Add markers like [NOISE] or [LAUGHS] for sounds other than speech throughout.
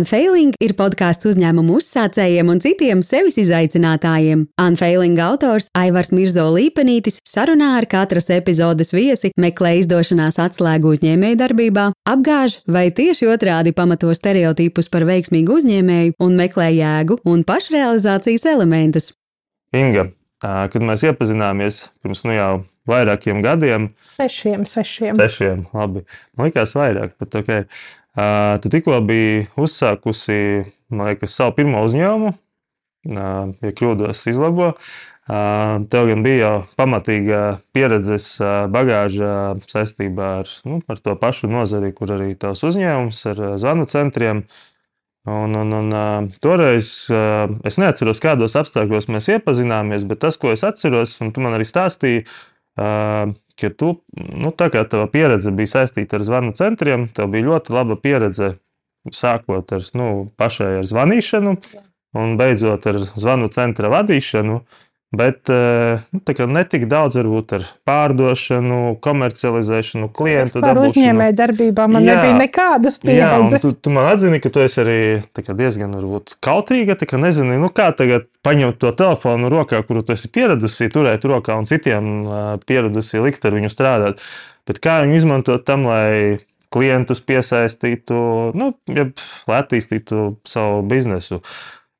Unfailing ir podkāsts uzņēmumu uzsācējiem un citiem sevis izaicinātājiem. Unfailing autors Aivars Mirzo Līpenītis sarunā ar katras epizodes viesi meklē izdošanās atslēgu uzņēmējdarbībā, apgāž vai tieši otrādi pamato stereotipus par veiksmīgu uzņēmēju un meklē jēgu un pašrealizācijas elementus. Inga, kad mēs iepazināmies pirms nu jau vairākiem gadiem, sešiem, sešiem. sešiem labi, man liekas vairāk, bet ok. Tu tikko biji uzsākusi liekas, savu pirmo uzņēmumu, ja kļūdos, izlabo. Tev gan bija jau pamatīga pieredzes bagāža saistībā ar, nu, ar to pašu nozari, kur arī tavs uzņēmums ar zvanu centriem. Un, un, un, toreiz es neatceros, kādos apstākļos mēs iepazināmies, bet tas, ko es atceros, un tu man arī stāstīji, ka tu, nu, tā kā tava pieredze bija saistīta ar zvanu centriem, tev bija ļoti laba pieredze sākot ar nu, pašai ar zvanīšanu un beidzot ar zvanu centra vadīšanu. Bet nu, ne tik daudz varbūt ar pārdošanu, komercializēšanu, klientu par uzņēmēju darbībā. Man jā, nebija nekādas pieredzes. Jā, tu, tu man atzini, ka tu esi arī diezgan varbūt, kautrīga. Kā nezini, nu, kā tagad paņemt to telefonu rokā, kuru tu esi pieradusi turēt rokā un citiem pieradusi likt ar viņu strādāt. Bet kā viņu izmantot tam, lai klientus piesaistītu, nu, ja, lai attīstītu savu biznesu.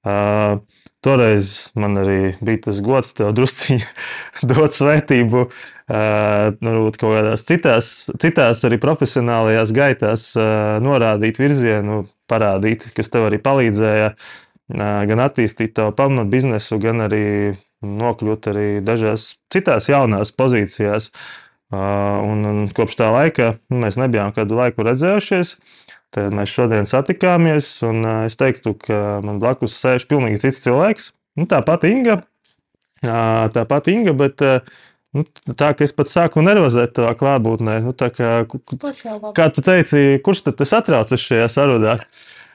Uh, Toreiz man arī bija tas gods tev drusciņi [LAUGHS] dot svētību, varbūt kaut kādās citās, citās arī profesionālajās gaitās norādīt virzienu, parādīt, kas tev arī palīdzēja gan attīstīt tavu pamatu biznesu, gan arī nokļūt arī dažās citās jaunās pozīcijās. Un, un kopš tā laika mēs nebijām kādu laiku redzējušies. Tad mēs šodien satikāmies, un es teiktu, ka man blakus sēž pilnīgi cits cilvēks. Nu, tāpat Inga, tāpat Inga, bet nu, tā, ka es pat sāku nervozēt tavā klātbūtnē. Nu, kā, kā tu teici, kurš tad satraucas šajā sarunā?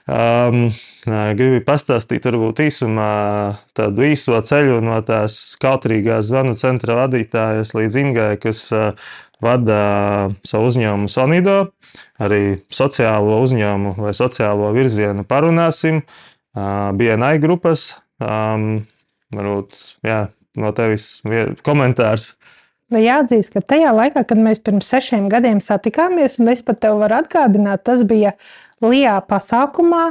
Um, gribu pastāstīt, varbūt īsumā tādu īso ceļu no tās kautrīgās zvanu centra vadītājas līdz Ingai, kas uh, vada savu uzņēmumu Sonido arī sociālo uzņēmumu vai sociālo virzienu parunāsim. BNI grupas, varbūt jā, no tevis komentārs. Nu, jāatzīst, ka tajā laikā, kad mēs pirms sešiem gadiem satikāmies, un es pat tev varu atgādināt, tas bija Lijā pasākumā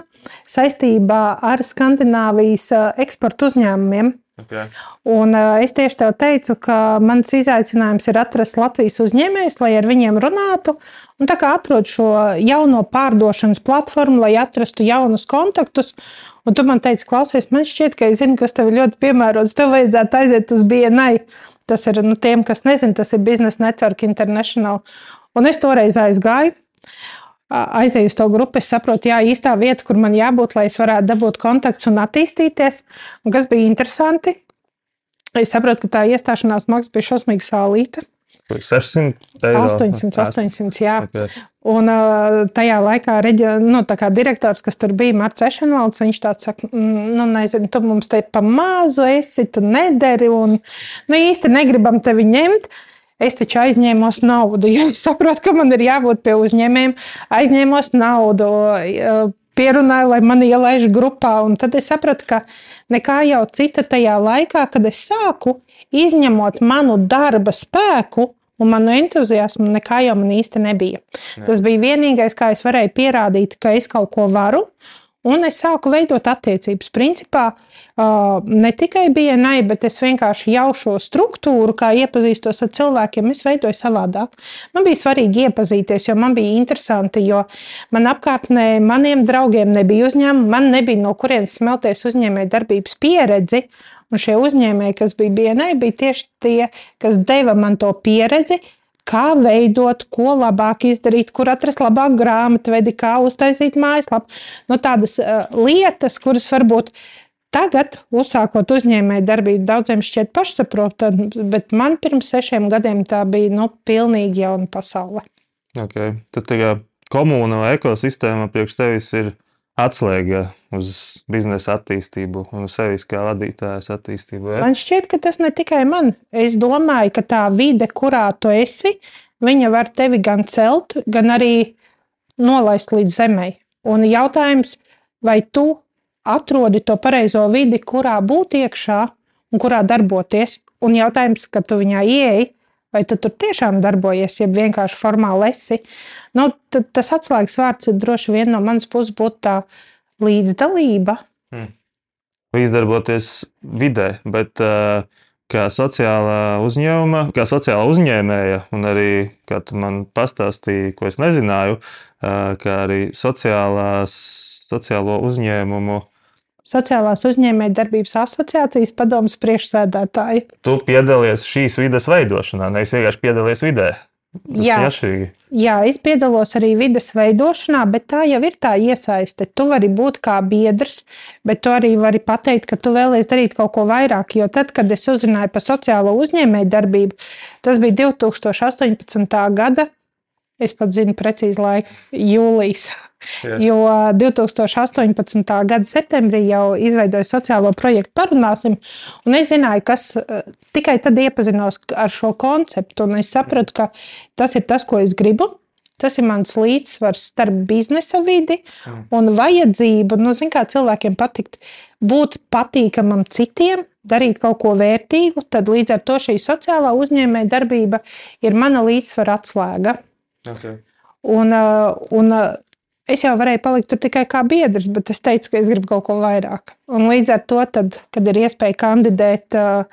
saistībā ar Skandināvijas eksporta uzņēmumiem. Okay. Un, uh, es tieši tev teicu, ka mans izaicinājums ir atrast Latvijas uzņēmējus, lai ar viņiem runātu. Un tā kā atrod šo jauno pārdošanas platformu, lai atrastu jaunus kontaktus. Un tu man teici, klausies, man šķiet, ka es zinu, kas tev ir ļoti piemērots. Tev vajadzētu aiziet uz BNI. Tas ir nu, tiem, kas nezina, tas ir Business Network International. Un es toreiz aizgāju aizēju uz to grupu, es saprotu, jā, īstā vieta, kur man jābūt, lai es varētu dabūt kontaktus un attīstīties. Un kas bija interesanti, es saprotu, ka tā iestāšanās maksa bija šausmīgi sālīta. 600 eiro. 800, 800, jā. Okay. Un tajā laikā reģio, nu, direktors, kas tur bija, Marts Ešenvalds, viņš tāds saka, nu, nezinu, tu mums te pa mazu esi, tu nederi un nu, īsti negribam tevi ņemt. Uh, Es taču aizņēmos naudu, [LAUGHS] jo es saprotu, ka man ir jābūt pie uzņēmējiem. Aizņēmos naudu, pierunāju, lai mani ielaiž grupā. Un tad es sapratu, ka nekā jau cita tajā laikā, kad es sāku, izņemot manu darba spēku, un manu entuziasmu nekā jau man īsti nebija. Ne. Tas bija vienīgais, kā es varēju pierādīt, ka es kaut ko varu. Un es sāku veidot attiecības. Principā ne tikai nai, bet es vienkārši jau šo struktūru, kā iepazīstos ar cilvēkiem, es veidoju savādāk. Man bija svarīgi iepazīties, jo man bija interesanti, jo man apkārtnē maniem draugiem nebija uzņēmumi, man nebija no kurienes smelties uzņēmēju darbības pieredzi. Un šie uzņēmēji, kas bija BNI, bija tieši tie, kas deva man to pieredzi, kā veidot, ko labāk izdarīt, kur atrast labāku grāmatvedi, kā uztaisīt mājaslapu. Nu, tādas uh, lietas, kuras varbūt tagad, uzsākot uzņēmēju darbību, daudziem šķiet pašsaprotami, bet man pirms sešiem gadiem tā bija nu, pilnīgi jauna pasaule. Okay. Tad tā kā komūna vai ekosistēma priekš tevis ir atslēga uz biznesa attīstību un uz sevis kā vadītājas attīstību. Ja? Man šķiet, ka tas ne tikai man. Es domāju, ka tā vide, kurā tu esi, viņa var tevi gan celt, gan arī nolaist līdz zemē. Un jautājums, vai tu atrodi to pareizo vidi, kurā būt iekšā un kurā darboties. Un jautājums, kad tu viņā ieeji, vai tu tur tiešām darbojies, ja vienkārši formāli esi. Nu, tas atslēgas vārds droši vien no manas puses būtu tā līdzdalība. Hmm. Līdzdarboties vidē, bet uh, kā sociālā uzņēmuma, kā sociāla uzņēmēja, un arī, kā tu man pastāstīji, ko es nezināju, uh, kā arī sociālās, sociālo uzņēmumu Sociālās uzņēmējdarbības asociācijas padomus priekšsēdētāja. Tu piedalies šīs vidas veidošanā, nevis vienkārši piedalies vidē. Tas jā, jā, es piedalos arī vidas veidošanā, bet tā jau ir tā iesaiste. Tu vari būt kā biedrs, bet tu arī vari pateikt, ka tu vēlēsies darīt kaut ko vairāk. Jo tad, kad es uzzināju par sociālo uzņēmēju darbību, tas bija 2018. gada, es pat zinu precīzi laiku, jūlijas. Jā. Jo 2018. gada septembrī jau izveidoju sociālo projektu Parunāsim. Es zināju, kas tikai tad iepazinos ar šo konceptu. Es sapratu, ka tas ir tas, ko es gribu. Tas ir mans līdzsvars starp biznesa vidi un vajadzību. Nu, zin, kā cilvēkiem patikt būt patīkamam citiem, darīt kaut ko vērtīgu, tad līdz ar to šī sociālā uzņēmēja darbība ir mana līdzsvara atslēga. Okay. Un, un Es jau varēju palikt tur tikai kā biedrs, bet es teicu, ka es gribu kaut ko vairāk. Un līdz ar to, tad, kad ir iespēja kandidēt uh,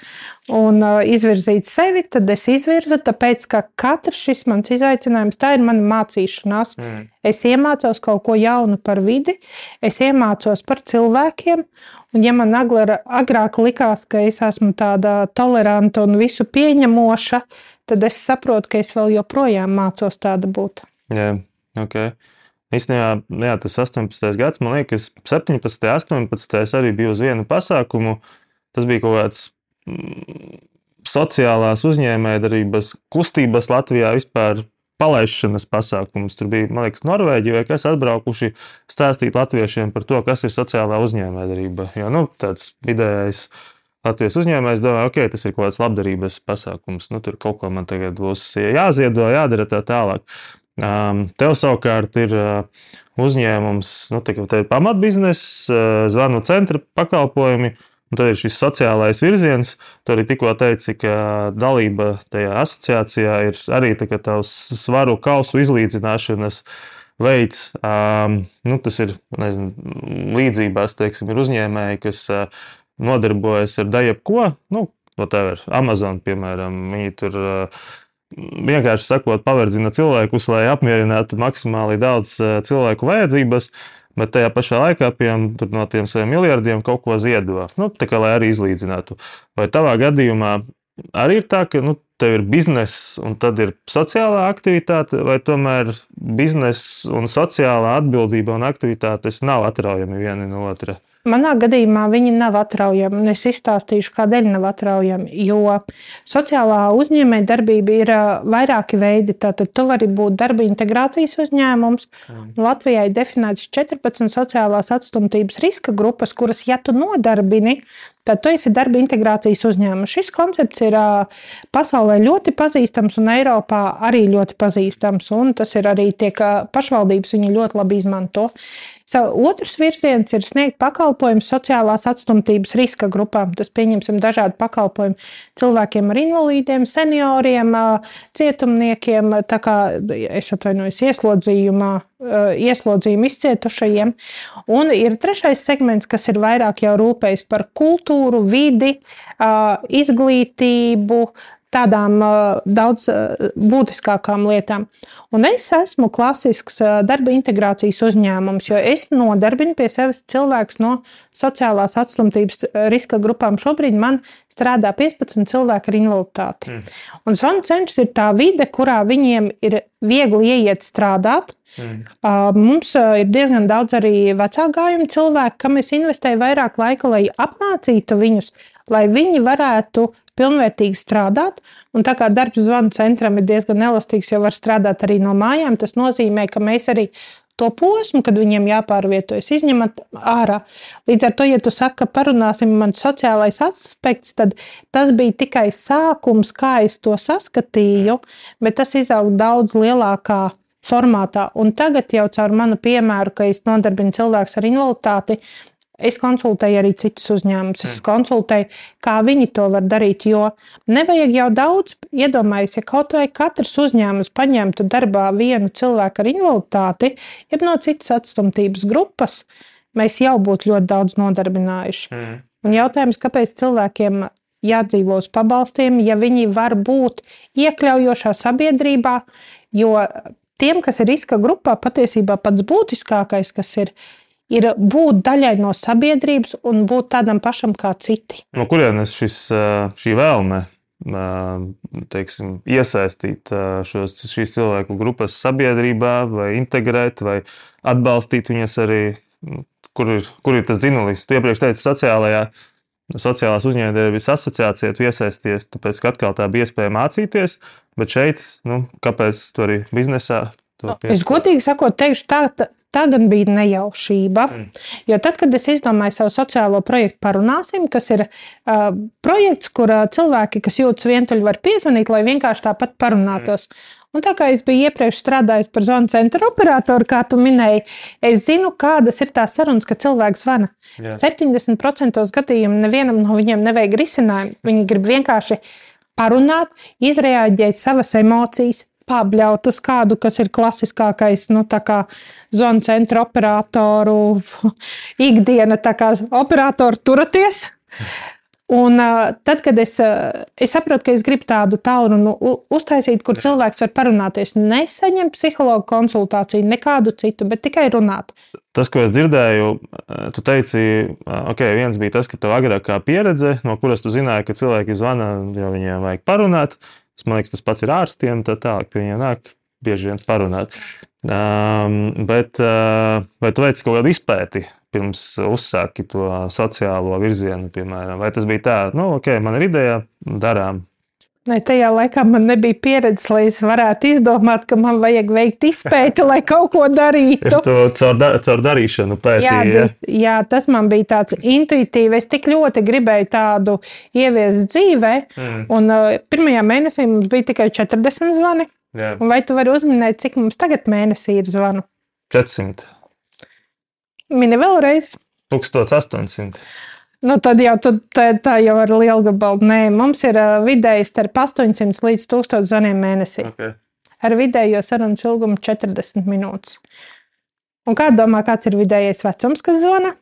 un uh, izvirzīt sevi, tad es izvirzu, tāpēc ka katrs šis mans izaicinājums, tā ir mana mācīšanās. Mm. Es iemācos kaut ko jaunu par vidi, es iemācos par cilvēkiem. Un, ja man agrāk likās, ka es esmu tāda toleranta un visu pieņemoša, tad es saprotu, ka es vēl joprojām mācos tāda būt. Yeah, okay. Īstenībā, jā, tas 18. gads, man liekas, 17. un 18. arī bija uz vienu pasākumu. Tas bija kaut kāds mm, sociālās uzņēmējdarbības kustības Latvijā vispār palaišanas pasākums. Tur bija, man liekas, Norvēģija vai kas atbraukuši stāstīt latviešiem par to, kas ir sociālā uzņēmējdarbība. Jo nu, tāds vidējais Latvijas uzņēmējs domā, ok, tas ir kaut kāds labdarības pasākums. Nu, tur kaut ko man tagad būs jāziedo, jādara tā tālāk. Tev savukārt ir uzņēmums, nu, tā ir pamatbiznesa, zvanu centra pakalpojumi. Un tad ir šis sociālais virziens. Tu arī tikko teici, ka dalība tajā asociācijā ir arī tavs svaru kausu izlīdzināšanas veids. Um, nu, tas ir nezinu, līdzībās, teiksim, ir uzņēmēji, kas uh, nodarbojas ar daļu ko. Nu, whatever, Amazon, piemēram, viņi tur uh, vienkārši sakot, paverdzina cilvēkus, lai apmierinātu maksimāli daudz eh, cilvēku vajadzības. Bet tajā pašā laikā piem, no tiem saviem miljardiem kaut ko ziedo. Nu, tā kā lai arī izlīdzinātu. Vai tavā gadījumā arī ir tā, ka nu, tev ir biznesa un tad ir sociālā aktivitāte, vai tomēr biznesa un sociālā atbildība un aktivitātes nav atraujami viena no otras? Manā gadījumā viņi nav atraujami, un es izstāstīšu, kādēļ nav atraujami. Jo sociālā uzņēmējdarbība ir vairāki veidi. Tātad, tu vari būt darba integrācijas uzņēmums. Mm. Latvijā ir definētas 14 sociālās atstumtības riska grupas, kuras, ja tu nodarbini, tad tu esi darba integrācijas uzņēmums. Šis koncepts ir pasaulē ļoti pazīstams un Eiropā arī ļoti pazīstams. Tas ir arī tiek pašvaldības viņu ļoti labi izmanto. Otrs virziens ir sniegt pakalpojumus sociālās atstumtības riska grupām. Tas pieņemsim dažādi pakalpojumi cilvēkiem ar invalīdiem, senioriem, cietumniekiem, tā kā es atvainojos ieslodzījumā, ieslodzījuma izcietušajiem. Un ir trešais segments, kas ir vairāk jau rūpējis par kultūru, vidi, izglītību, tādām daudz būtiskākām lietām. Un es esmu klasisks darba integrācijas uzņēmums, jo es nodarbinu pie sevis cilvēkus no sociālās atstumtības riska grupām. Šobrīd man strādā 15 cilvēki ar invaliditāti. Mm. Un zvanu centrs ir tā vide, kurā viņiem ir viegli ieiet strādāt. Mm. Mums ir diezgan daudz arī vecākajiem cilvēku, kam es investēju vairāk laika, lai apmācītu viņus, lai viņi varētu pilnvērtīgi strādāt. Un tā kā darbs zvanu centram ir diezgan elastīgs, jo var strādāt arī no mājām, tas nozīmē, ka mēs arī to posmu, kad viņiem jāpārvietojas, izņemat ārā. Līdz ar to, ja tu saki, ka parunāsim man sociālais aspekts, tad tas bija tikai sākums, kā es to saskatīju, bet tas izaug daudz lielākā formātā. Un tagad jau caur manu piemēru, ka es nodarbinu cilvēkus ar invaliditāti, Es konsultēju arī citus uzņēmumus. Es mm. konsultēju, kā viņi to var darīt. Jo nevajag jau daudz iedomāties, ja kaut vai katrs uzņēmums paņemtu darbā vienu cilvēku ar invaliditāti, jeb no citas atstumtības grupas, mēs jau būtu ļoti daudz nodarbinājuši. Mm. Un jautājums, kāpēc cilvēkiem jādzīvo uz pabalstiem, ja viņi var būt iekļaujošā sabiedrībā, jo tiem, kas ir riska grupā, patiesībā pats būtiskākais, kas ir, ir būt daļai no sabiedrības un būt tādam pašam kā citi. No kurienes šis, šī vēlme? Teiksim, iesaistīt šos, šīs cilvēku grupas sabiedrībā, vai integrēt, vai atbalstīt viņas arī, kur ir, kur ir tas dzinulis. Tu iepriekš teici, sociālajā, sociālās uzņēmējdarbības asociācijā tu iesaisties, tāpēc, ka atkal tā bija iespēja mācīties, bet šeit, nu, kāpēc tu arī biznesā Nu, es godīgi sakot, teikšu, tā, tā, tā gan bija nejaušība. Mm. Jo tad, kad es izdomāju savu sociālo projektu, parunāsim, kas ir uh, projekts, kur uh, cilvēki, kas jūtas vientuļi, var piezvanīt, lai vienkārši tāpat parunātos. Mm. Un tā kā es biju iepriekš strādājis par zonu centra operatoru, kā tu minēji, es zinu, kādas ir tās sarunas, kad cilvēks zvana. Jā. 70% gadījumu nevienam no viņiem nevajag risinājumu. Viņi grib vienkārši parunāt, izreaģēt savas emocijas, pabļaut uz kādu, kas ir klasiskākais, nu, zonu centra operatoru [LAUGHS] ikdiena, tā kā operatoru turaties. Un uh, tad, kad es, uh, es saprotu, ka es gribu tādu tālu nu, uztaisīt, kur cilvēks var parunāties, nesaņemt psihologu konsultāciju, nekādu citu, bet tikai runāt. Tas, ko es dzirdēju, tu teici, ok, viens bija tas, ka tev agrākā pieredze, no kuras tu zināji, ka cilvēki zvana, jo viņiem vajag parunāt. Man liekas, tas pats ir ārstiem, tā tālāk pie viņiem nāk bieži vien parunāt. Um, bet uh, vai tu veici kaut kādu izpēti pirms uzsāki to sociālo virzienu, piemēram? Vai tas bija tā, nu, ok, man ir ideja, darām, Vai tajā laikā man nebija pieredzes, lai es varētu izdomāt, ka man vajag veikt izpēti, lai kaut ko darītu. Ir to caur, da caur darīšanu pētīt. Jā, dzist, jā, tas man bija tāds intuitīvs. Es tik ļoti gribēju tādu ieviest dzīvē. Mm. Un uh, pirmajā mēnesī mums bija tikai 40 zvani. Jā. Un vai tu vari uzminēt, cik mums tagad mēnesī ir zvanu? 400. Mini vēlreiz. 1800. Nu, tad jau tad, tā, tā jau ir liela gabala. Nē, mums ir uh, vidēji starp 800 līdz 1000 zvaniem mēnesī. Okay. Ar vidējo sarunas ilgumu 40 minūtes. Un kā domā, kāds ir vidējais vecums, kas zvana?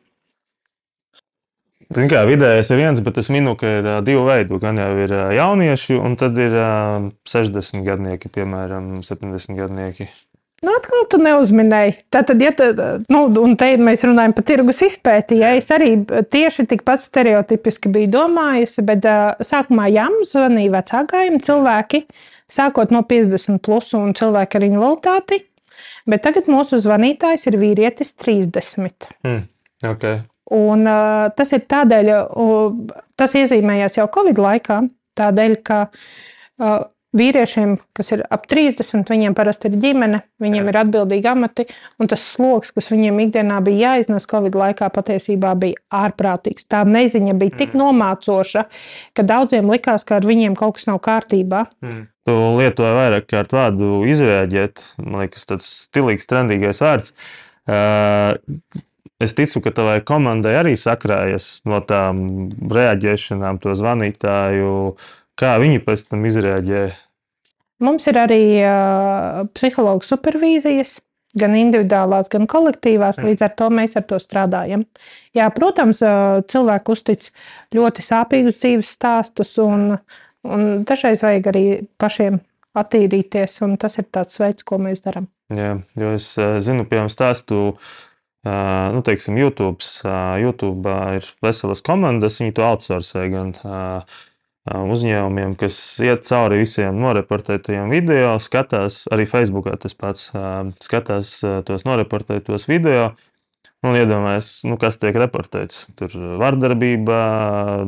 Zin kā, vidējais ir viens, bet es minu, ka ir uh, divi veidi. Gan jau ir uh, jaunieši, un tad ir uh, 60 gadnieki, piemēram, 70 gadnieki. Nu, atkal tu neuzminēji. Tātad, ja tā, nu, un te mēs runājam par tirgus izpēti, ja es arī tieši tikpat stereotipiski biju domājusi, bet uh, sākumā jām zvanīja vecākajiem cilvēki, sākot no 50 plus un cilvēki ar invaliditāti, bet tagad mūsu zvanītājs ir vīrietis 30. Mm, okay. Un uh, tas ir tādēļ, uh, tas iezīmējās jau Covid laikā, tādēļ, ka uh, Vīriešiem, kas ir ap 30, viņiem parasti ir ģimene, viņiem ir atbildīgi amati, un tas sloks, kas viņiem ikdienā bija jāiznes Covid laikā, patiesībā bija ārprātīgs. Tā neziņa bija tik mm. nomācoša, ka daudziem likās, ka ar viņiem kaut kas nav kārtībā. Mm. Tu lietoji vairāk kārt vārdu izrēģēt, man liekas, tas stilīgs, trendīgais vārds. Uh, Es ticu, ka tavai komandai arī sakrājas no tām reaģēšanām, to zvanītāju uh, Kā viņi pēc tam izrēģēja? Mums ir arī uh, psihologa supervīzijas, gan individuālās, gan kolektīvās. Līdz ar to mēs ar to strādājam. Jā, protams, cilvēki uztic ļoti sāpīgus dzīves stāstus, un, un dažreiz vajag arī pašiem attīrīties, un tas ir tāds veids, ko mēs darām. Jā, jo es zinu, piemēram, stāstu. Nu, teiksim, YouTube, YouTube ir veselas komandas, viņi to outsourcē gan uh, uzņēmumiem, kas iet cauri visiem noreportētajiem video, skatās arī Facebookā tas pats, skatās tos noreportētos video. Un iedomājas, nu, kas tiek reportēts. Tur vardarbība,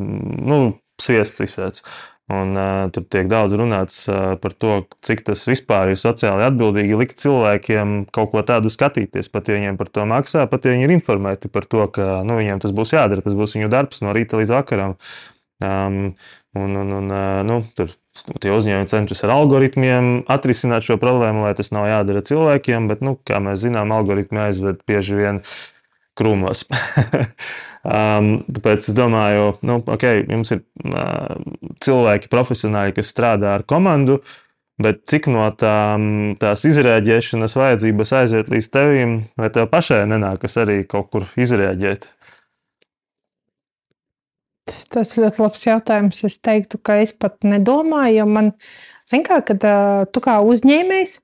nu, sviests visāds. Un, uh, tur tiek daudz runāts uh, par to, cik tas vispār ir sociāli atbildīgi likt cilvēkiem kaut ko tādu skatīties. Pat ja viņiem par to maksā, pat ja viņi ir informēti par to, ka nu, viņiem tas būs jādara, tas būs viņu darbs no rīta līdz vakaram. Um, Un, un, un nu, tur tie uzņēmumi cenšas ar algoritmiem atrisināt šo problēmu, lai tas nav jādara cilvēkiem, bet, nu, kā mēs zinām, algoritmi aizved bieži vien krūmos. [LAUGHS] um, tāpēc es domāju, ka nu, okay, jums ir uh, cilvēki, profesionāļi, kas strādā ar komandu, bet cik no tām, tās izrēģēšanas vajadzības aiziet līdz tevim, vai tev pašai nenākas arī kaut kur izrēģēt? Tas ļoti labs jautājums. Es teiktu, ka es pat nedomāju, jo man, zināmā mērā, kad uh, tu kā uzņēmējs,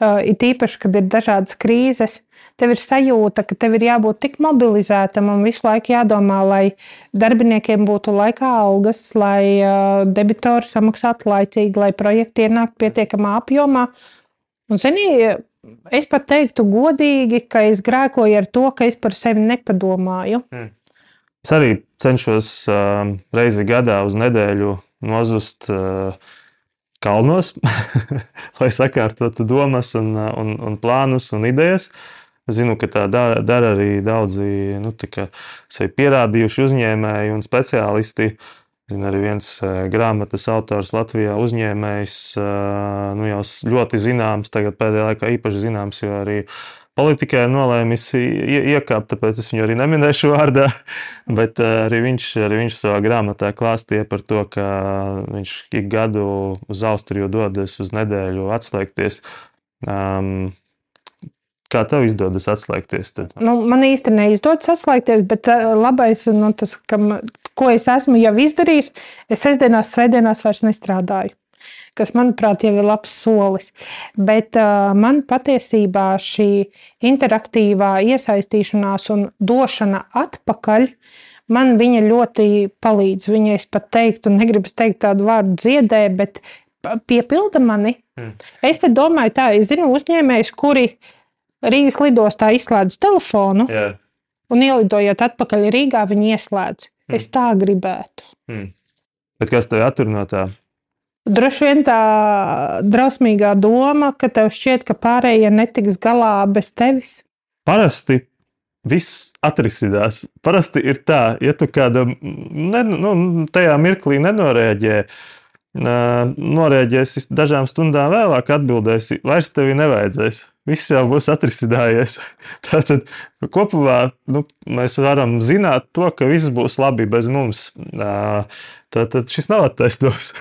uh, it īpaši, kad ir dažādas krīzes, tev ir sajūta, ka tev ir jābūt tik mobilizētam un visu laiku jādomā, lai darbiniekiem būtu laikā algas, lai uh, debitori samaksātu laicīgi, lai projekti ienāktu pietiekamā apjomā. Un, zini, es pat teiktu godīgi, ka es grēkoju ar to, ka es par sevi nepadomāju. Mm. Es arī cenšos uh, reizi gadā uz nedēļu nozust uh, kalnos, [LAUGHS] lai sakārtotu domas, un, un, un plānus un idejas. Zinu, ka tā dara, dara arī daudzi nu, sevi pierādījuši uzņēmēji un speciālisti. Zinu, arī viens grāmatas autors Latvijā uzņēmējs, nu, jau ļoti zināms, tagad pēdējā laikā īpaši zināms, jo arī uh, politikai nolēmis iekāpt, tāpēc es viņu arī neminēšu vārdā. [LAUGHS] Bet eh, arī viņš, arī viņš savā grāmatā klāstīja par to, ka viņš ik gadu uz Austriju dodas uz nedēļu atslēgties. Um, Kā tev izdodas atslēgties? Tad? Nu, man īstenībā neizdodas atslēgties, bet eh, labais, nu, tas, ka, ko es esmu jau izdarījis, es sestdienās, svētdienās vairs nestrādāju kas, manuprāt, jau ir labs solis. Bet uh, man patiesībā šī interaktīvā iesaistīšanās un došana atpakaļ. Man viņa ļoti palīdz. Viņa, es pat teiktu, negribu teikt tādu vārdu dziedē, bet piepilda mani. Mm. Es domāju, tā, es zinu uzņēmējus, kuri Rīgas lidostā izslēdz telefonu, yeah. un ielidojot atpakaļ Rīgā, viņi ieslēdz. Mm. Es tā gribētu. Mm. Bet kas tev attur no tā? Droši vien tā drausmīgā doma, ka tev šķiet, ka pārējie netiks galā bez tevis. Parasti viss atrisinās. Parasti ir tā, ja tu kādam ne, nu, tajā mirklī nenorēģē, norēģēsi dažām stundām vēlāk, atbildēsi, vairs tevi nevajadzēs. Viss jau būs atrisinājies. [LAUGHS] Tātad kopumā nu, mēs varam zināt to, ka viss būs labi bez mums. Tad šis nav attaisnojums.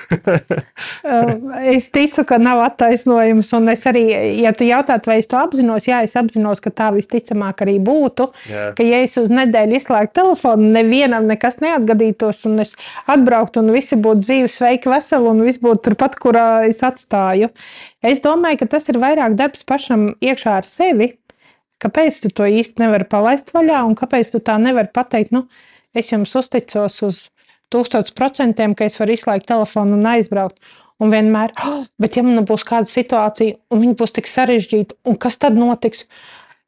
[LAUGHS] es ticu, ka nav attaisnojums. Un es arī, ja tu jautātu, vai es to apzinos, jā, es apzinos, ka tā visticamāk arī būtu. Jā. Ka, ja es uz nedēļu izslēgtu telefonu, nevienam nekas neatgadītos, un es atbrauktu, un visi būtu dzīvi, sveiki, veseli, un viss būtu turpat, kur es atstāju. Es domāju, ka tas ir vairāk darbs pašam iekšā ar sevi. Kāpēc tu to īsti nevari palaist vaļā, un kāpēc tu tā nevari pateikt, nu, es jums uzticos uz tūkstoš procentiem, ka es varu izslēgt telefonu un aizbraukt. Un vienmēr, oh, bet ja man būs kāda situācija, un viņa būs tik sarežģīta, un kas tad notiks?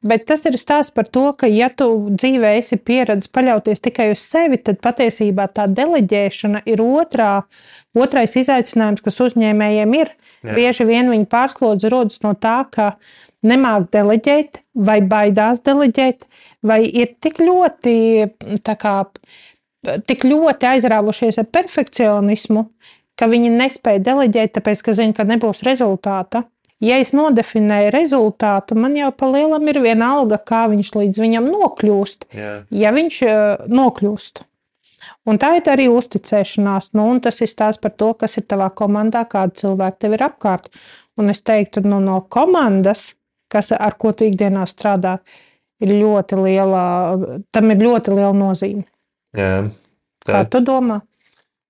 Bet tas ir stāsts par to, ka, ja tu dzīvē esi pieredzējis paļauties tikai uz sevi, tad patiesībā tā deleģēšana ir otrā, otrais izaicinājums, kas uzņēmējiem ir. Jā. Bieži vien viņi pārslodzi rodas no tā, ka nemāk deleģēt, vai baidās deleģēt, vai ir tik ļoti kā, tik ļoti aizrāvušies ar perfekcionismu, ka viņi nespēja deleģēt, tāpēc, ka zina, ka nebūs rezultāta. Ja es nodefinēju rezultātu, man jau pa lielam ir viena alga, kā viņš līdz viņam nokļūst. Yeah. Ja viņš uh, nokļūst. Un tā ir arī uzticēšanās. Nu, tas ir stāsts par to, kas ir tavā komandā, kāda cilvēka tev ir apkārt. Un es teiktu, nu, no komandas, kas, ar ko tu ikdienā strādā, ir ļoti liela, tam ir ļoti liela nozīme. Jā, tā. Kā tu domā?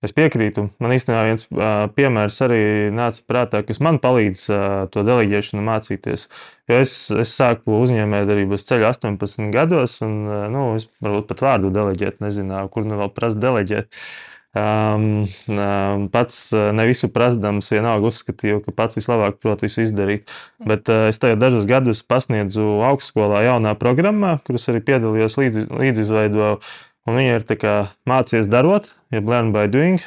Es piekrītu. Man īstenībā viens uh, piemērs arī nāca prātā, kas man palīdz uh, to deleģēšanu mācīties. Jo es, es sāku uzņēmējdarbības ceļu 18 gados, un uh, nu, es varbūt pat vārdu deleģēt nezināju, kur nu vēl prasa deleģēt. Um, um, pats ne visu prasdams, vienalga uzskatīju, ka pats vislabāk prot visu izdarīt. Bet uh, es tagad dažus gadus pasniedzu augstskolā jaunā programmā, kuras arī piedalījos līdz, līdz izveidoju Un viņi ir mācīties darot, jeb learn by doing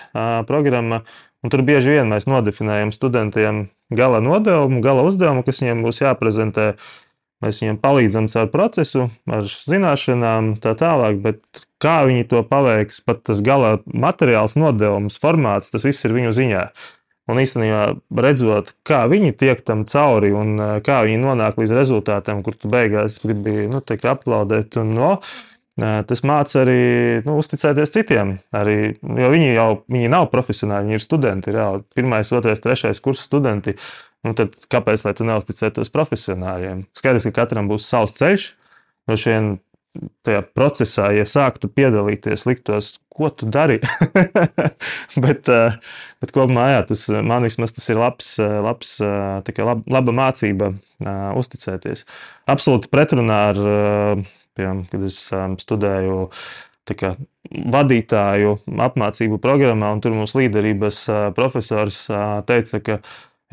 programma. Un tur bieži vien mēs nodefinējam studentiem gala nodevumu, gala uzdevumu, kas viņiem būs jāprezentē. Mēs viņiem palīdzam caur procesu, ar zināšanām, tā tālāk, bet kā viņi to paveiks, pat tas gala materiāls, nodevums, formāts, tas viss ir viņu ziņā. Un īstenībā redzot, kā viņi tiek tam cauri un kā viņi nonāk līdz rezultātam, kur tu beigās gribi nu, teikt, aplaudēt. Un, no, tas māca arī nu, uzticēties citiem. Arī, jo viņi jau viņi nav profesionāļi, viņi ir studenti. Jau pirmais, otrais, trešais kurs studenti. Nu, tad kāpēc gan tu neuzticētos profesionāļiem? Skaidrs, ka katram būs savs ceļš. No šiem tajā procesā, ja sāktu piedalīties, liktos, ko tu dari. [LAUGHS] bet, eh, bet kopumā jā, tas man vismaz tas ir labs, eh, labs laba, laba mācība uzticēties. Absolūti pretrunā ar, piemēram, kad es studēju. Kā, vadītāju apmācību programmā, un tur mums līderības profesors teica, ka,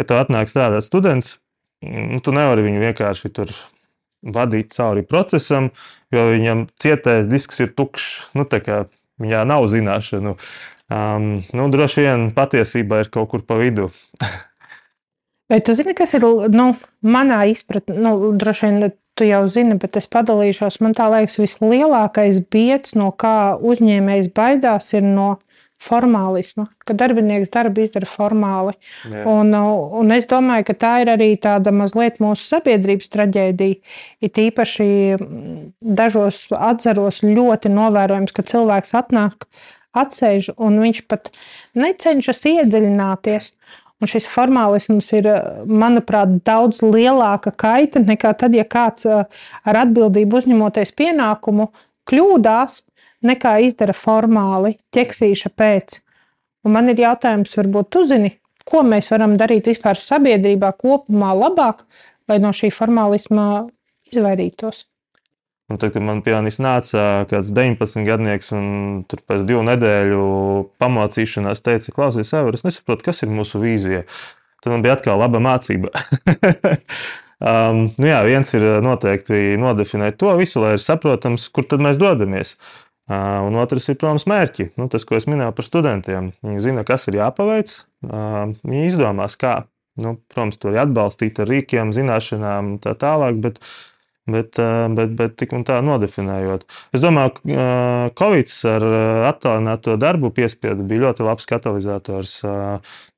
ja tev atnāk strādāt students, nu, tu nevari viņu vienkārši tur vadīt cauri procesam, jo viņam cietais disks ir tukšs. Nu, viņā nav zināšanu. Um, nu, droši vien patiesība ir kaut kur pa vidu. [LAUGHS] Vai tu zini, kas ir nu, manā izpratnē? Nu, droši vien tu jau zini, bet es padalīšos. Man liekas, vislielākais biets, no kā uzņēmējs baidās, ir no formālisma, ka darbinieks darbu izdara formāli. Jā. Un, un es domāju, ka tā ir arī tāda mazliet mūsu sabiedrības traģēdija. It īpaši dažos atzaros ļoti novērojams, ka cilvēks atnāk, atsēž un viņš pat necenšas iedziļināties. Un šis formālisms ir, manuprāt, daudz lielāka kaita nekā tad, ja kāds ar atbildību uzņemoties pienākumu kļūdās nekā izdara formāli, ķeksīša pēc. Un man ir jautājums, varbūt tu zini, ko mēs varam darīt vispār sabiedrībā kopumā labāk, lai no šī formālisma izvairītos. Un tad, kad man pianis nāca kāds 19 gadnieks, un tur pēc divu nedēļu pamācīšanās teica, klausies, Ever, es nesaprotu, kas ir mūsu vīzija. Tad man bija atkal laba mācība. [LAUGHS] um, nu jā, viens ir noteikti nodefinēt to visu, lai ir saprotams, kur tad mēs dodamies. Un otrs ir, protams, mērķi. Nu, tas, ko es minēju par studentiem. Viņi zina, kas ir jāpaveic. Viņi izdomās, kā. Nu, protams, to ir atbalstīt ar rīkiem, zināšanām un tā tālāk. Bet, bet, bet, bet tik un tā nodefinējot. Es domāju, ka Covid ar attālināto darbu piespiedu bija ļoti labs katalizators.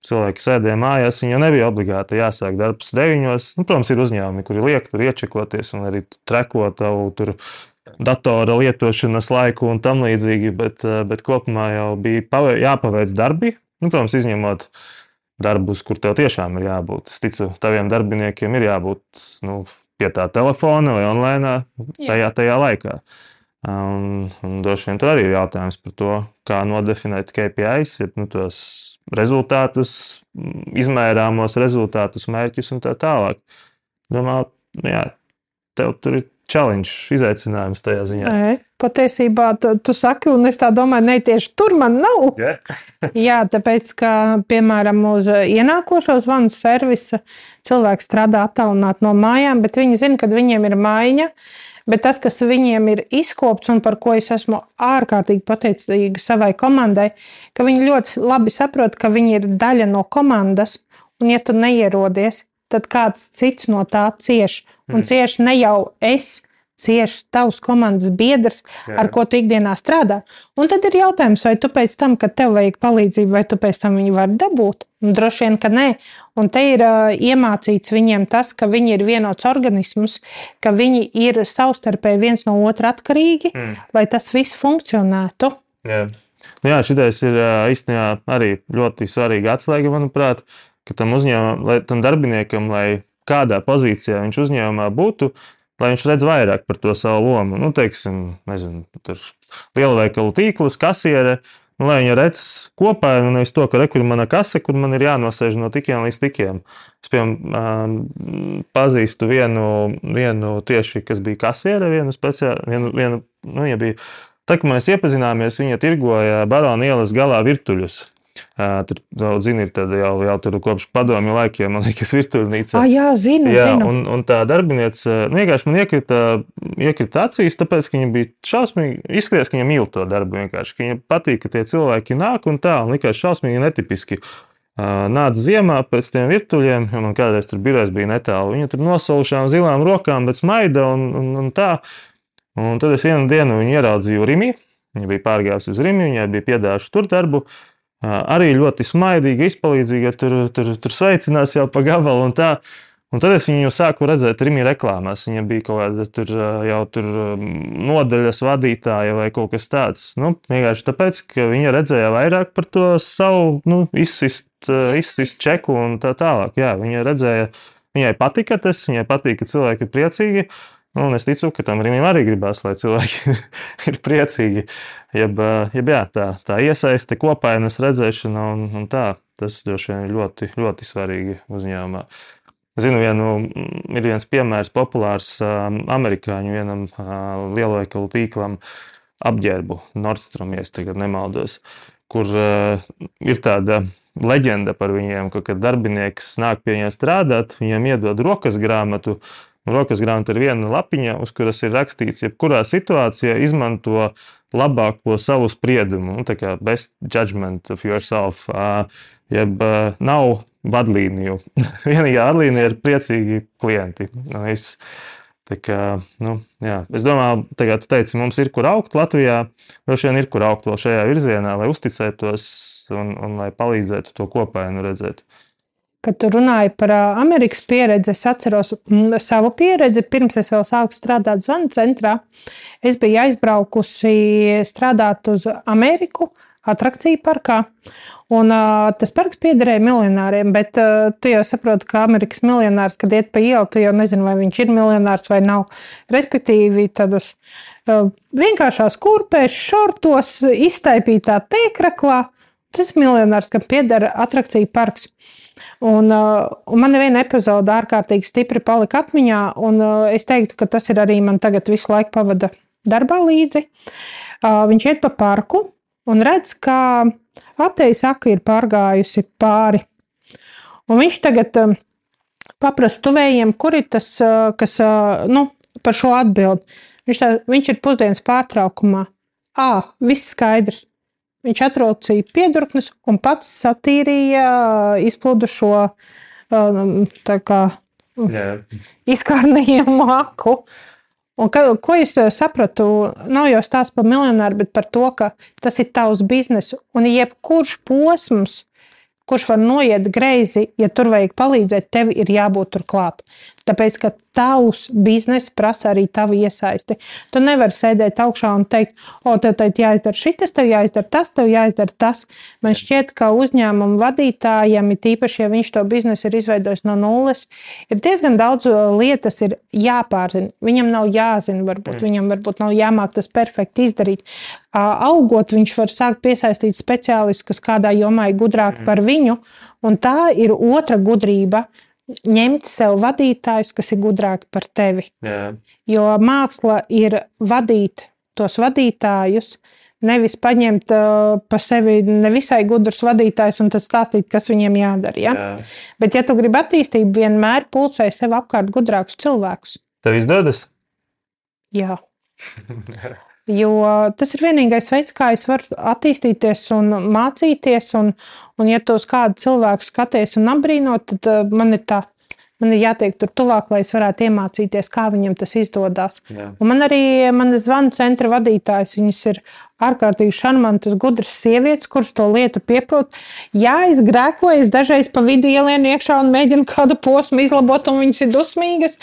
Cilvēki sēdēja mājās, viņiem nebija obligāti jāsāk darbs deviņos. Nu, protams, ir uzņēmumi, kuri liek tur iečekoties un arī trekot tavu tur datora lietošanas laiku un tam līdzīgi, bet, eh, bet kopumā jau bija pavē, jāpaveic darbi. Nu, protams, izņemot darbus, kur tev tiešām ir jābūt. Es ticu, taviem darbiniekiem ir jābūt nu, pie tā telefona vai online tajā, tajā laikā. Un, un droši vien tur arī ir jautājums par to, kā nodefinēt KPIs, ir nu, tos rezultātus, izmērāmos rezultātus, mērķus un tā tālāk. Domāju, jā, tev tur ir challenge, izaicinājums tajā ziņā. Nē, patiesībā tu, tu saki, un es tā domāju, ne tieši tur man nav. Yeah. [LAUGHS] Jā, tāpēc, ka, piemēram, uz ienākošo zvanu servisa cilvēks strādā attālināti no mājām, bet viņi zina, ka viņiem ir maiņa. Bet tas, kas viņiem ir izkopts un par ko es esmu ārkārtīgi pateicīga savai komandai, ka viņi ļoti labi saprot, ka viņi ir daļa no komandas. Un, ja tu neierodies, tad kāds cits no tā cieš. Un mm. cieši ne jau es, cieši tavs komandas biedrs, Jā. ar ko tu ikdienā strādā. Un tad ir jautājums, vai tu pēc tam, kad tev vajag palīdzību, vai tu pēc tam viņu vari dabūt? Un droši vien, ka nē. Un te ir uh, iemācīts viņiem tas, ka viņi ir vienots organisms, ka viņi ir savstarpēji viens no otra atkarīgi, mm. lai tas viss funkcionētu. Jā. Nu jā, šitais ir īstenībā arī ļoti svarīga atslēga, manuprāt. Ka tam uzņēmumam, lai tam darbiniekam, lai kādā pozīcijā viņš uzņēmumā būtu, lai viņš redz vairāk par to savu lomu. Nu, teiksim, nezinu, tur lielveikalu tīkls, kasiere. Nu, lai viņi redz kopā, nu nevis to, ka re, kur ir mana kase, kur man ir jānosēž no tikiem līdz tikiem. Es, piemēram, pazīstu vienu, vienu tieši, kas bija kasiere, vienu speciālu, vienu, vienu, nu, ja bija. Tā kā mēs iepazināmies, viņa tirgoja Barona ielas galā virtuļus. Tur zina, ir jau, jau tur kopš padomju laikiem, man liekas, virtuvnīca. Ah, jā, zinu, jā, zinu. Un, un tā darbiniece nu, vienkārši man iekrita, iekrita acīs, tāpēc, ka viņa bija šausmīgi, izskatījās, ka viņa mīl to darbu viņa patīk, ka tie cilvēki nāk un tā, un likās šausmīgi netipiski. Nāca ziemā pēc tiem virtuļiem, jo man kādreiz tur birojs bija netālu. Viņa tur nosaušām zilām rokām, bet smaida un, un, un tā. Un tad es vienu dienu viņu ieraudzīju Rimī. Viņa bija pārgājusi uz Rīmu, viņai bija piedāvājuši tur darbu. Uh, arī ļoti smaidīga, izpalīdzīga, tur, tur, tur sveicinās jau pa gabalu un tā. Un tad es viņu sāku redzēt Rīgā reklāmās. Viņa bija kaut kāda tur, jau tur nodaļas vadītāja vai kaut kas tāds. Nu, vienkārši tāpēc, ka viņa redzēja vairāk par to savu nu, izsist, izsist čeku un tā tālāk. Jā, viņa redzēja, viņai patika tas, viņai patīk, ka cilvēki ir priecīgi. Nu, es ticu, ka tam Rīgam arī gribās, lai cilvēki [LAUGHS] ir priecīgi. Jeb, jeb jā, tā, tā iesaiste, kopainas redzēšana un, un tā. Tas droši vien ir ļoti, ļoti svarīgi uzņēmumā. Zinu, vienu, ir viens piemērs, populārs amerikāņu vienam lielveikalu tīklam apģērbu Nordstrom, ja tagad nemaldos, kur ir tāda leģenda par viņiem, ka, kad darbinieks nāk pie viņiem strādāt, viņam iedod rokas grāmatu. Rokas grāmata ir viena lapiņa, uz kuras ir rakstīts, jebkurā situācijā izmanto labāko savu spriedumu, nu, tā kā best judgment of yourself. Jeb nav vadlīniju. [LAUGHS] Vienīgā vadlīnija ir priecīgi klienti. Es, tā kā, nu, jā. es domāju, ka tu teici, mums ir kur augt Latvijā. Droši vien ir kur augt vēl šajā virzienā, lai uzticētos un, un lai palīdzētu to kopainu redzēt. Kad tu runāji par Amerikas pieredzi, es atceros savu pieredzi. Pirms es vēl sāku strādāt zvanu centrā, es biju aizbraukusi strādāt uz Ameriku, atrakciju parkā. Un, uh, tas parks piederēja miljonāriem, bet uh, tu jau saproti, ka Amerikas miljonārs, kad iet pa ielu, tu jau nezini, vai viņš ir miljonārs vai nav. Respektīvi, tādas uh, vienkāršās kurpēs, šortos, iztaipītā tēkraklā. Tas miljonārs, kam pieder atrakcija parks. Uh, un man viena epizode ārkārtīgi stipri palika atmiņā, un uh, es teiktu, ka tas ir arī man tagad visu laiku pavada darbā līdzi. Uh, viņš iet pa parku, un redz, ka Ateja saka, ir pārgājusi pāri. Un viņš tagad um, paprasta tuvējiem, kur ir tas, uh, kas uh, nu, par šo atbild. Viņš, tā, viņš ir pusdienas pārtraukumā. Ā, viss skaidrs. Viņš atrocīja piedurknes un pats satīrīja izplūdušo kā, izkārnījumu maku. Un ka, ko es sapratu, nav jau stāsts par miljonāru, bet par to, ka tas ir tavs bizness. Un jebkurš posms, kurš var noiet greizi, ja tur vajag palīdzēt, tev ir jābūt turklāt. Tāpēc, ka tavs bizness prasa arī tavu iesaisti. Tu nevari sēdēt augšā un teikt, o, tev tagad jāizdara šis, tev jāizdara tas, tev jāizdara tas. Man šķiet, ka uzņēmumu vadītājam, it īpaši, ja viņš to biznesu ir izveidojis no nulles, ir diezgan daudz uh, lietas ir jāpārzina. Viņam nav jāzina, varbūt mm. viņam varbūt nav jāmāk tas perfekti izdarīt. Augot, viņš var sākt piesaistīt speciālistus, kas kādā jomā ir gudrāki mm. par viņu, un tā ir otra gudrība ņemt sev vadītājus, kas ir gudrāki par tevi. Jā. Jo māksla ir vadīt tos vadītājus, nevis paņemt uh, pa sevi nevisai gudrus vadītājus un tad stāstīt, kas viņiem jādara. Ja? Jā. Bet, ja tu gribi attīstību, vienmēr pulcē sev apkārt gudrākus cilvēkus. Tev izdodas? Jā. [LAUGHS] Jo tas ir vienīgais veids, kā es varu attīstīties un mācīties. Un, un ja tu uz kādu cilvēku skaties un apbrīnot, tad uh, man ir tā. Man ir jātiek tur tuvāk, lai es varētu iemācīties, kā viņam tas izdodas. Man arī manas zvanu centra vadītājs, viņas ir ārkārtīgi šarmantas, gudras sievietes, kuras to lietu pieprot. Jā, es grēkoju, es dažreiz pa vidu ielienu iekšā un mēģinu kādu posmu izlabot, un viņas ir dusmīgas.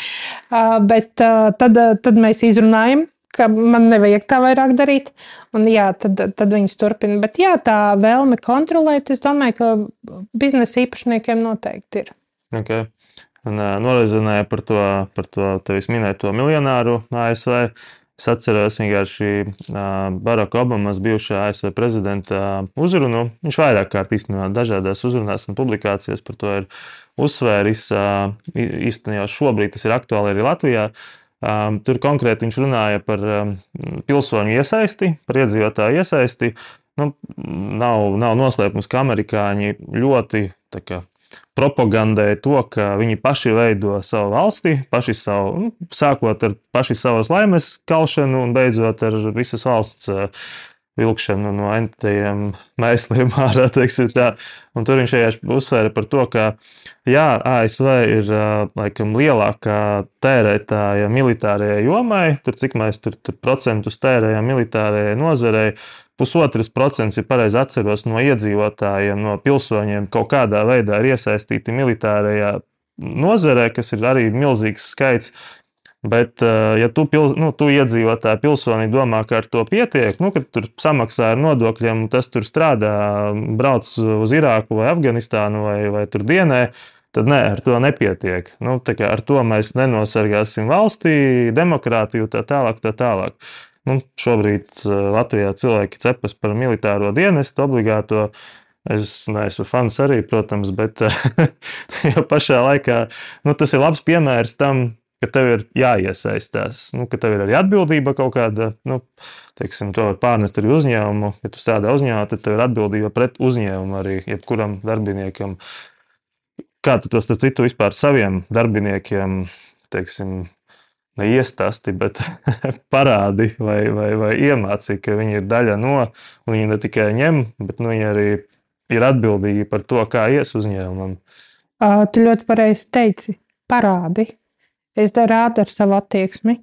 Uh, bet uh, tad, tad mēs izrunājam ka man nevajag tā vairāk darīt. Un, jā, tad, tad viņas turpina. Bet jā, tā vēlme kontrolēt, es domāju, ka biznesa īpašniekiem noteikti ir. Okay. Norezinēja par to, par to tevis minēto miljonāru ASV. Es atceros vienkārši Baraka Obamas bijušā ASV prezidenta uzrunu. Viņš vairāk kārt īstenībā dažādās uzrunās un publikācijās par to ir uzsvēris. Īstenībā šobrīd tas ir aktuāli arī Latvijā. Uh, Um, tur konkrēti viņš runāja par um, pilsoņu iesaisti, par iedzīvotāju iesaisti. Nu, nav, nav noslēpums, ka amerikāņi ļoti kā, propagandē to, ka viņi paši veido savu valsti, paši savu, nu, sākot ar paši savas laimes kalšanu un beidzot ar visas valsts uh, vilkšanu no entajiem mēsliem [LAUGHS] ārā. Tur viņš vienkārši uzsvēra par to, ka jā, ASV ir laikam lielākā tērētāja militārajai jomai, tur cik mēs tur, tur procentus tērējam militārajai nozarei. pusotrs procents, ja pareizi atceros, no iedzīvotājiem, no pilsoņiem kaut kādā veidā ir iesaistīti militārajā nozarē, kas ir arī milzīgs skaits. Bet, eh, ja tu, pil, nu, tu iedzīvotāji pilsonī domā, ka ar to pietiek, nu, ka tur samaksā ar nodokļiem, tas tur strādā, brauc uz Irāku vai Afganistānu vai, vai tur dienē, tad nē, ar to nepietiek. Nu, ar to mēs nenosargāsim valstī, demokrātiju, tā tālāk. Tā tālāk. Nu, šobrīd eh, Latvijā cilvēki cepas par militāro dienestu obligāto. Es neesmu fans arī, protams, bet [LAUGHS] pašā laikā nu, tas ir labs piemērs tam, ka tev ir jāiesaistās, nu, ka tev ir arī atbildība kaut kāda. Nu, teiksim, to var pārnest arī uzņēmumu. Ja tu strādā uzņēmumā, tad tev ir atbildība pret uzņēmumu arī jebkuram darbiniekam. Kā tu to starp citu vispār saviem darbiniekiem, teiksim, neiestasti, bet [LAUGHS] parādi vai, vai, vai iemāci, ka viņi ir daļa no, viņi ne tikai ņem, bet nu, viņi arī ir atbildīgi par to, kā ies uzņēmumam. Tu ļoti pareizi teici, parādi Es rādu ar savu attieksmi.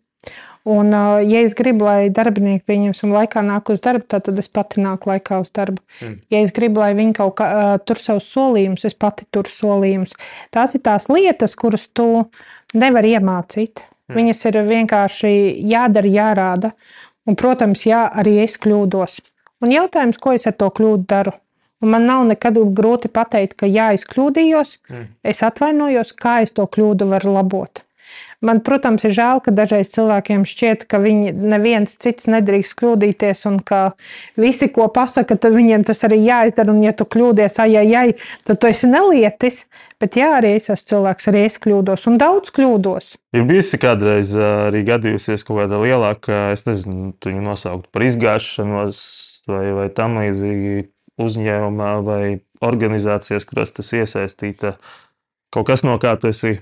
Un, ja es gribu, lai darbinieki pieņemsim laikā nāk uz darbu, tad es pati nāku laikā uz darbu. Mm. Ja es gribu, lai viņi kaut kā tur savus solījumus, es pati turu solījumus. Tās ir tās lietas, kuras tu nevari iemācīt. Mm. Viņas ir vienkārši jādara, jārāda. Un, protams, jā, arī es kļūdos. Un jautājums, ko es ar to kļūdu daru? Un man nav nekad grūti pateikt, ka jā, es kļūdījos, mm. es atvainojos, kā es to kļūdu varu labot. Man, protams, ir žēl, ka dažreiz cilvēkiem šķiet, ka viņi neviens cits nedrīkst kļūdīties, un ka visi, ko pasaka, tad viņiem tas arī jāizdara. Un, ja tu kļūdies, ai, ai, ai, tad tu esi nelietis. Bet jā, arī es esmu cilvēks, arī es kļūdos, un daudz kļūdos. Ir bijusi kādreiz arī gadījusies kaut kāda lielāka, es nezinu, viņu nosaukt par izgāšanos vai, vai tam līdzīgi uzņēmumā vai organizācijas, kurās tas iesaistīta. Kaut kas no kā tu esi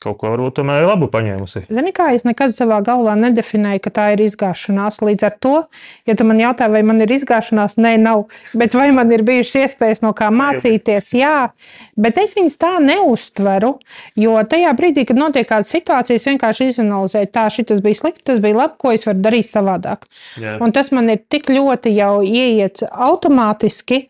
kaut ko varbūt tomēr labu paņēmusi. Zini, kā es nekad savā galvā nedefinēju, ka tā ir izgāšanās. Līdz ar to, ja tu man jautā, vai man ir izgāšanās, nē, nav. Bet vai man ir bijušas iespējas no kā mācīties? Jā, bet es viņus tā neustveru. Jo tajā brīdī, kad notiek kāda situācija, es vienkārši izanalizēju, tā šis bija slikti, tas bija labi, ko es varu darīt savādāk. Jā. Un tas man ir tik ļoti jau ieiet automātiski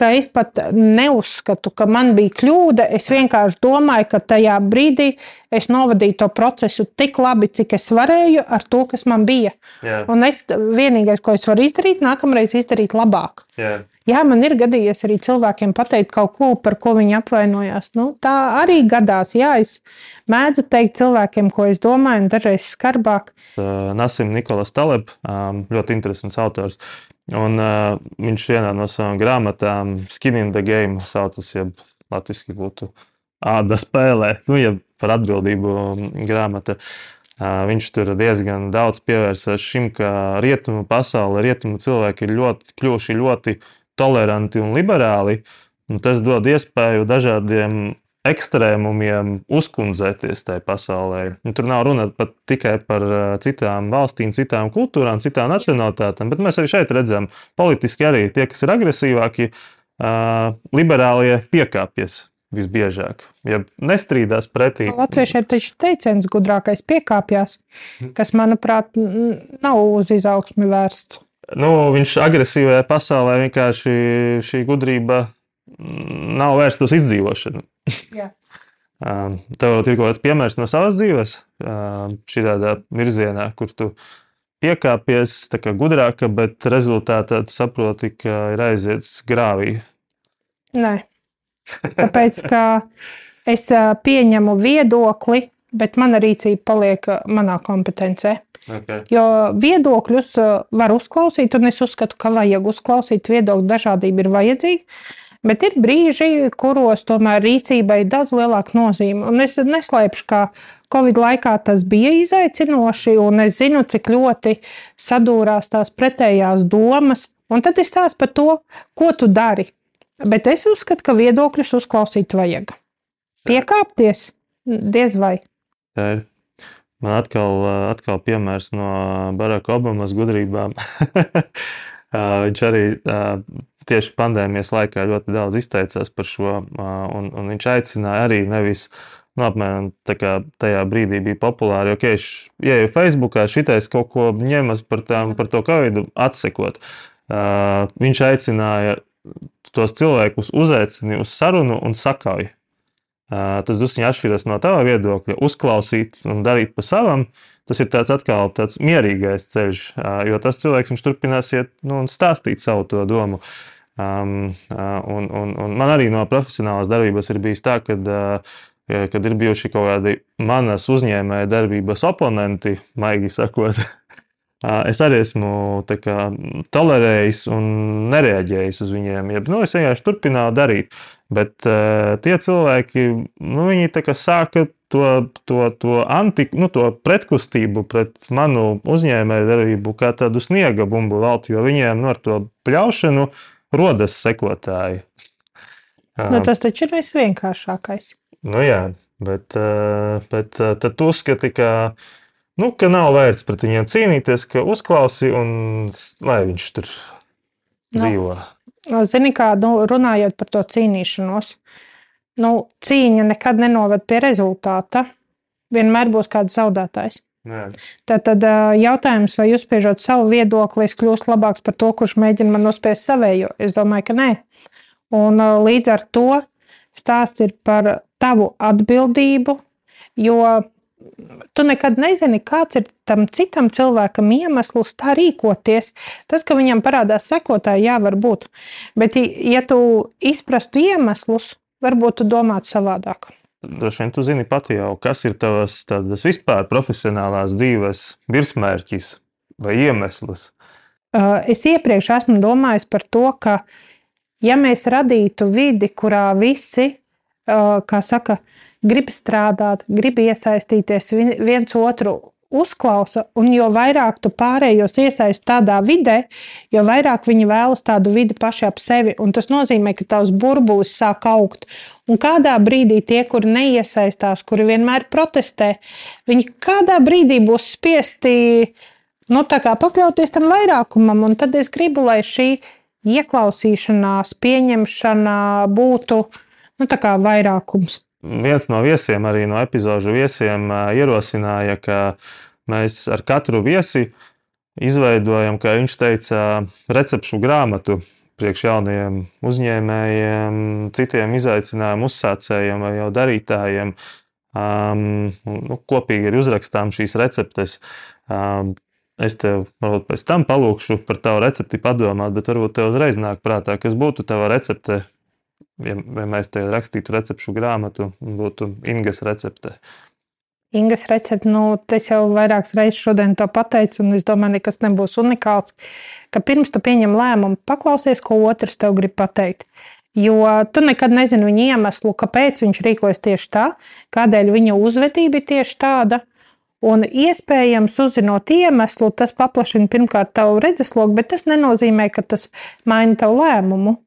ka es pat neuzskatu, ka man bija kļūda. Es vienkārši domāju, ka tajā brīdī es novadīju to procesu tik labi, cik es varēju ar to, kas man bija. Jā. Un es vienīgais, ko es varu izdarīt, nākamreiz izdarīt labāk. Jā. Jā, man ir gadījies arī cilvēkiem pateikt kaut ko, par ko viņi apvainojās. Nu, tā arī gadās. Jā, es mēdzu teikt cilvēkiem, ko es domāju, un dažreiz skarbāk. Nasim Nikolas Taleb, ļoti interesants autors. Un, uh, viņš vienā no savām grāmatām, Skin in the Game, saucas, ja latviešu būtu āda spēlē, nu, ja par atbildību grāmata. Uh, viņš tur diezgan daudz pievērsās šim, ka rietumu pasaule, rietumu cilvēki ir ļoti, kļuvuši ļoti toleranti un liberāli. Un tas dod iespēju dažādiem ekstrēmumiem uzkundzēties tajā pasaulē. Un tur nav runa pat tikai par citām valstīm, citām kultūrām, citām nacionalitātēm, bet mēs arī šeit redzam, politiski arī tie, kas ir agresīvāki, liberālie piekāpjas. Visbiežāk, ja nestrīdās pretī. Latviešiem taču teiciens gudrākais piekāpjas, kas, manuprāt, nav uz izaugsmi vērsts. Nu, viņš agresīvajā pasaulē vienkārši šī gudrība nav vērsta uz izdzīvošanu. [LAUGHS] Tev ir kaut kāds piemērs no savas dzīves, šī tādā virzienā, kur tu piekāpies kā gudrāka, bet rezultātā tu saproti, ka ir aiziets grāvī. Nē, tāpēc ka es pieņemu viedokli, bet mana rīcība paliek manā kompetencē. Okay. Jo viedokļus var uzklausīt, un es uzskatu, ka vajag uzklausīt viedokļu dažādība ir vajadzīga. Bet ir brīži, kuros tomēr rīcībai ir daudz lielāka nozīme. Un es neslēpšu, ka Covid laikā tas bija izaicinoši, un es zinu, cik ļoti sadūrās tās pretējās domas. Un tad es stāstu par to, ko tu dari. Bet es uzskatu, ka viedokļus uzklausīt vajag. Piekāpties diez vai. Tā ir. Man atkal, atkal piemērs no Baraka Obamas gudrībām. [LAUGHS] Viņš arī tieši pandēmijas laikā ļoti daudz izteicās par šo, un, un viņš aicināja arī nevis. Nu, apmēram tajā brīdī bija populāri, jo, ja ieju Facebookā, šitais kaut ko ņemas par, tām, par to covid atsekot. viņš aicināja tos cilvēkus uzaicināt uz sarunu un sakauju. Tas druskuļi atšķiras no tava viedokļa. Uzklausīt un darīt pa savam, tas ir tāds atkal tāds mierīgais ceļš, jo tas cilvēks turpinās iet nu, un stāstīt savu domu. Um, un, un, un man arī no profesionālās darbības ir bijis tā, ka uh, kad ir bijuši kaut kādi manas uzņēmēja darbības oponenti, maigi sakot, [LAUGHS] es arī esmu kā, tolerējis un nereaģējis uz viņiem. Ja, nu, es vienkārši turpināju darīt. Bet uh, tie cilvēki, nu, viņi sāka to, to, to, anti, nu, to pretkustību pret manu uzņēmēju darbību kā tādu sniega bumbu veltu, jo viņiem nu, ar to pļaušanu rodas sekotāji. Nu, tas taču ir visvienkāršākais. Nu, jā, bet, bet tad tu uzskati, ka nu, ka nav vērts pret viņiem cīnīties, ka uzklausi un lai viņš tur nu, dzīvo. Zini, kā nu, runājot par to cīnīšanos, nu, cīņa nekad nenoved pie rezultāta. Vienmēr būs kāds zaudētājs. Tad, jautājums, vai uzspiežot savu viedokli, es kļūstu labāks par to, kurš mēģina man nospiest savējo? Es domāju, ka nē. Un līdz ar to stāsts ir par tavu atbildību, jo tu nekad nezini, kāds ir tam citam cilvēkam iemesls tā rīkoties. Tas, ka viņam parādās sekotāji, jā, var būt. Bet, ja tu izprastu iemeslus, varbūt tu domātu savādāk. Droši vien tu zini pati jau, kas ir tādas vispār profesionālās dzīves virsmērķis vai iemesls. Es iepriekš esmu domājis par to, ka, ja mēs radītu vidi, kurā visi, kā saka, grib strādāt, grib iesaistīties, viens otru uzklausa, un jo vairāk tu pārējos iesaisti tādā vidē, jo vairāk viņi vēlas tādu vidi paši ap sevi. Tas nozīmē, ka tavs burbulis sāk augt. Un kādā brīdī tie, kuri neiesaistās, kuri vienmēr protestē, viņi kādā brīdī būs spiesti nu, pakļauties tam vairākumam. Un tad es gribu, lai šī ieklausīšanās, pieņemšana būtu nu, vairākums viens no viesiem, arī no epizodu viesiem, ierosināja, ka mēs ar katru viesi izveidojam, kā viņš teica, recepšu grāmatu priekš jaunajiem uzņēmējiem, citiem izaicinājumu uzsācējiem vai jau darītājiem. Um, nu, kopīgi arī uzrakstām šīs receptes. Um, es tev varbūt pēc tam palūkšu par tavu recepti padomāt, bet varbūt tev uzreiz nāk prātā, kas būtu tava recepte ja, ja mēs te rakstītu recepšu grāmatu, būtu Ingas recepte. Ingas recepte, nu, es jau vairākas reizes šodien to pateicu, un es domāju, nekas nebūs unikāls. Ka pirms tu pieņem lēmumu, paklausies, ko otrs tev grib pateikt. Jo tu nekad nezini viņa iemeslu, kāpēc viņš rīkojas tieši tā, kādēļ viņa uzvedība ir tieši tāda. Un iespējams, uzzinot iemeslu, tas paplašina pirmkārt tavu redzesloku, bet tas nenozīmē, ka tas maina tavu lēmumu.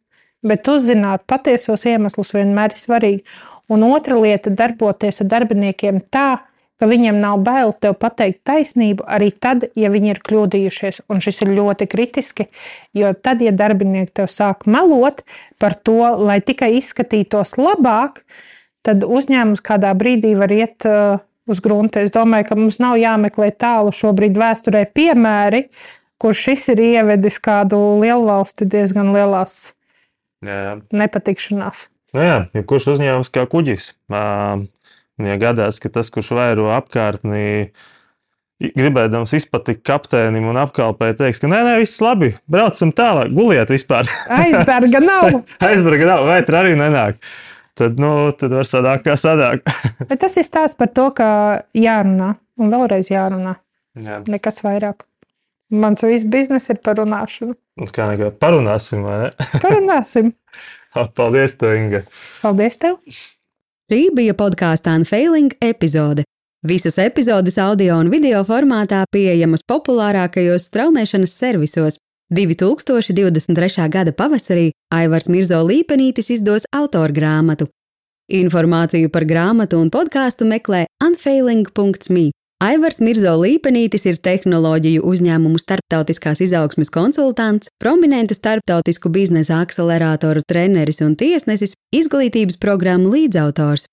Bet uzzināt patiesos iemeslus vienmēr ir svarīgi. Un otra lieta - darboties ar darbiniekiem tā, ka viņiem nav bail tev pateikt taisnību arī tad, ja viņi ir kļūdījušies. Un šis ir ļoti kritiski, jo tad, ja darbinieki tev sāk melot par to, lai tikai izskatītos labāk, tad uzņēmums kādā brīdī var iet uh, uz gruntu. Es domāju, ka mums nav jāmeklē tālu šobrīd vēsturē piemēri, kur šis ir ievedis kādu lielu valsti diezgan lielās jā, nepatikšanās. Nu jā, ja kurš uzņēmums kā kuģis? Ja gadās, ka tas, kurš vēro apkārtnī, gribēdams izpatikt kapteinim un apkalpē, teiks, ka nē, nē, viss labi, braucam tālāk, guliet vispār. [LAUGHS] Aizberga nav. [LAUGHS] Aizberga nav, vai tur arī nenāk. Tad, nu, tad var sadāk, kā sadāk. [LAUGHS] Bet tas ir stāsts par to, ka jārunā un vēlreiz jārunā. Jā. Nekas vairāk. Mans viss bizness ir par runāšanu. Kā nekā parunāsim, vai ne? [LAUGHS] Parunāsim. Paldies, tev, Inga. Paldies tev. Šī bija podkāstu Unfailing epizode. Visas epizodes audio un video formātā pieejamas populārākajos straumēšanas servisos. 2023. gada pavasarī Aivars Mirzo Līpenītis izdos autoru grāmatu. Informāciju par grāmatu un podkāstu meklē unfailing.me. Aivars Mirzo Līpenītis ir tehnoloģiju uzņēmumu starptautiskās izaugsmes konsultants, prominentu starptautisku biznesa akceleratoru treneris un tiesnesis, izglītības programmu līdzautors.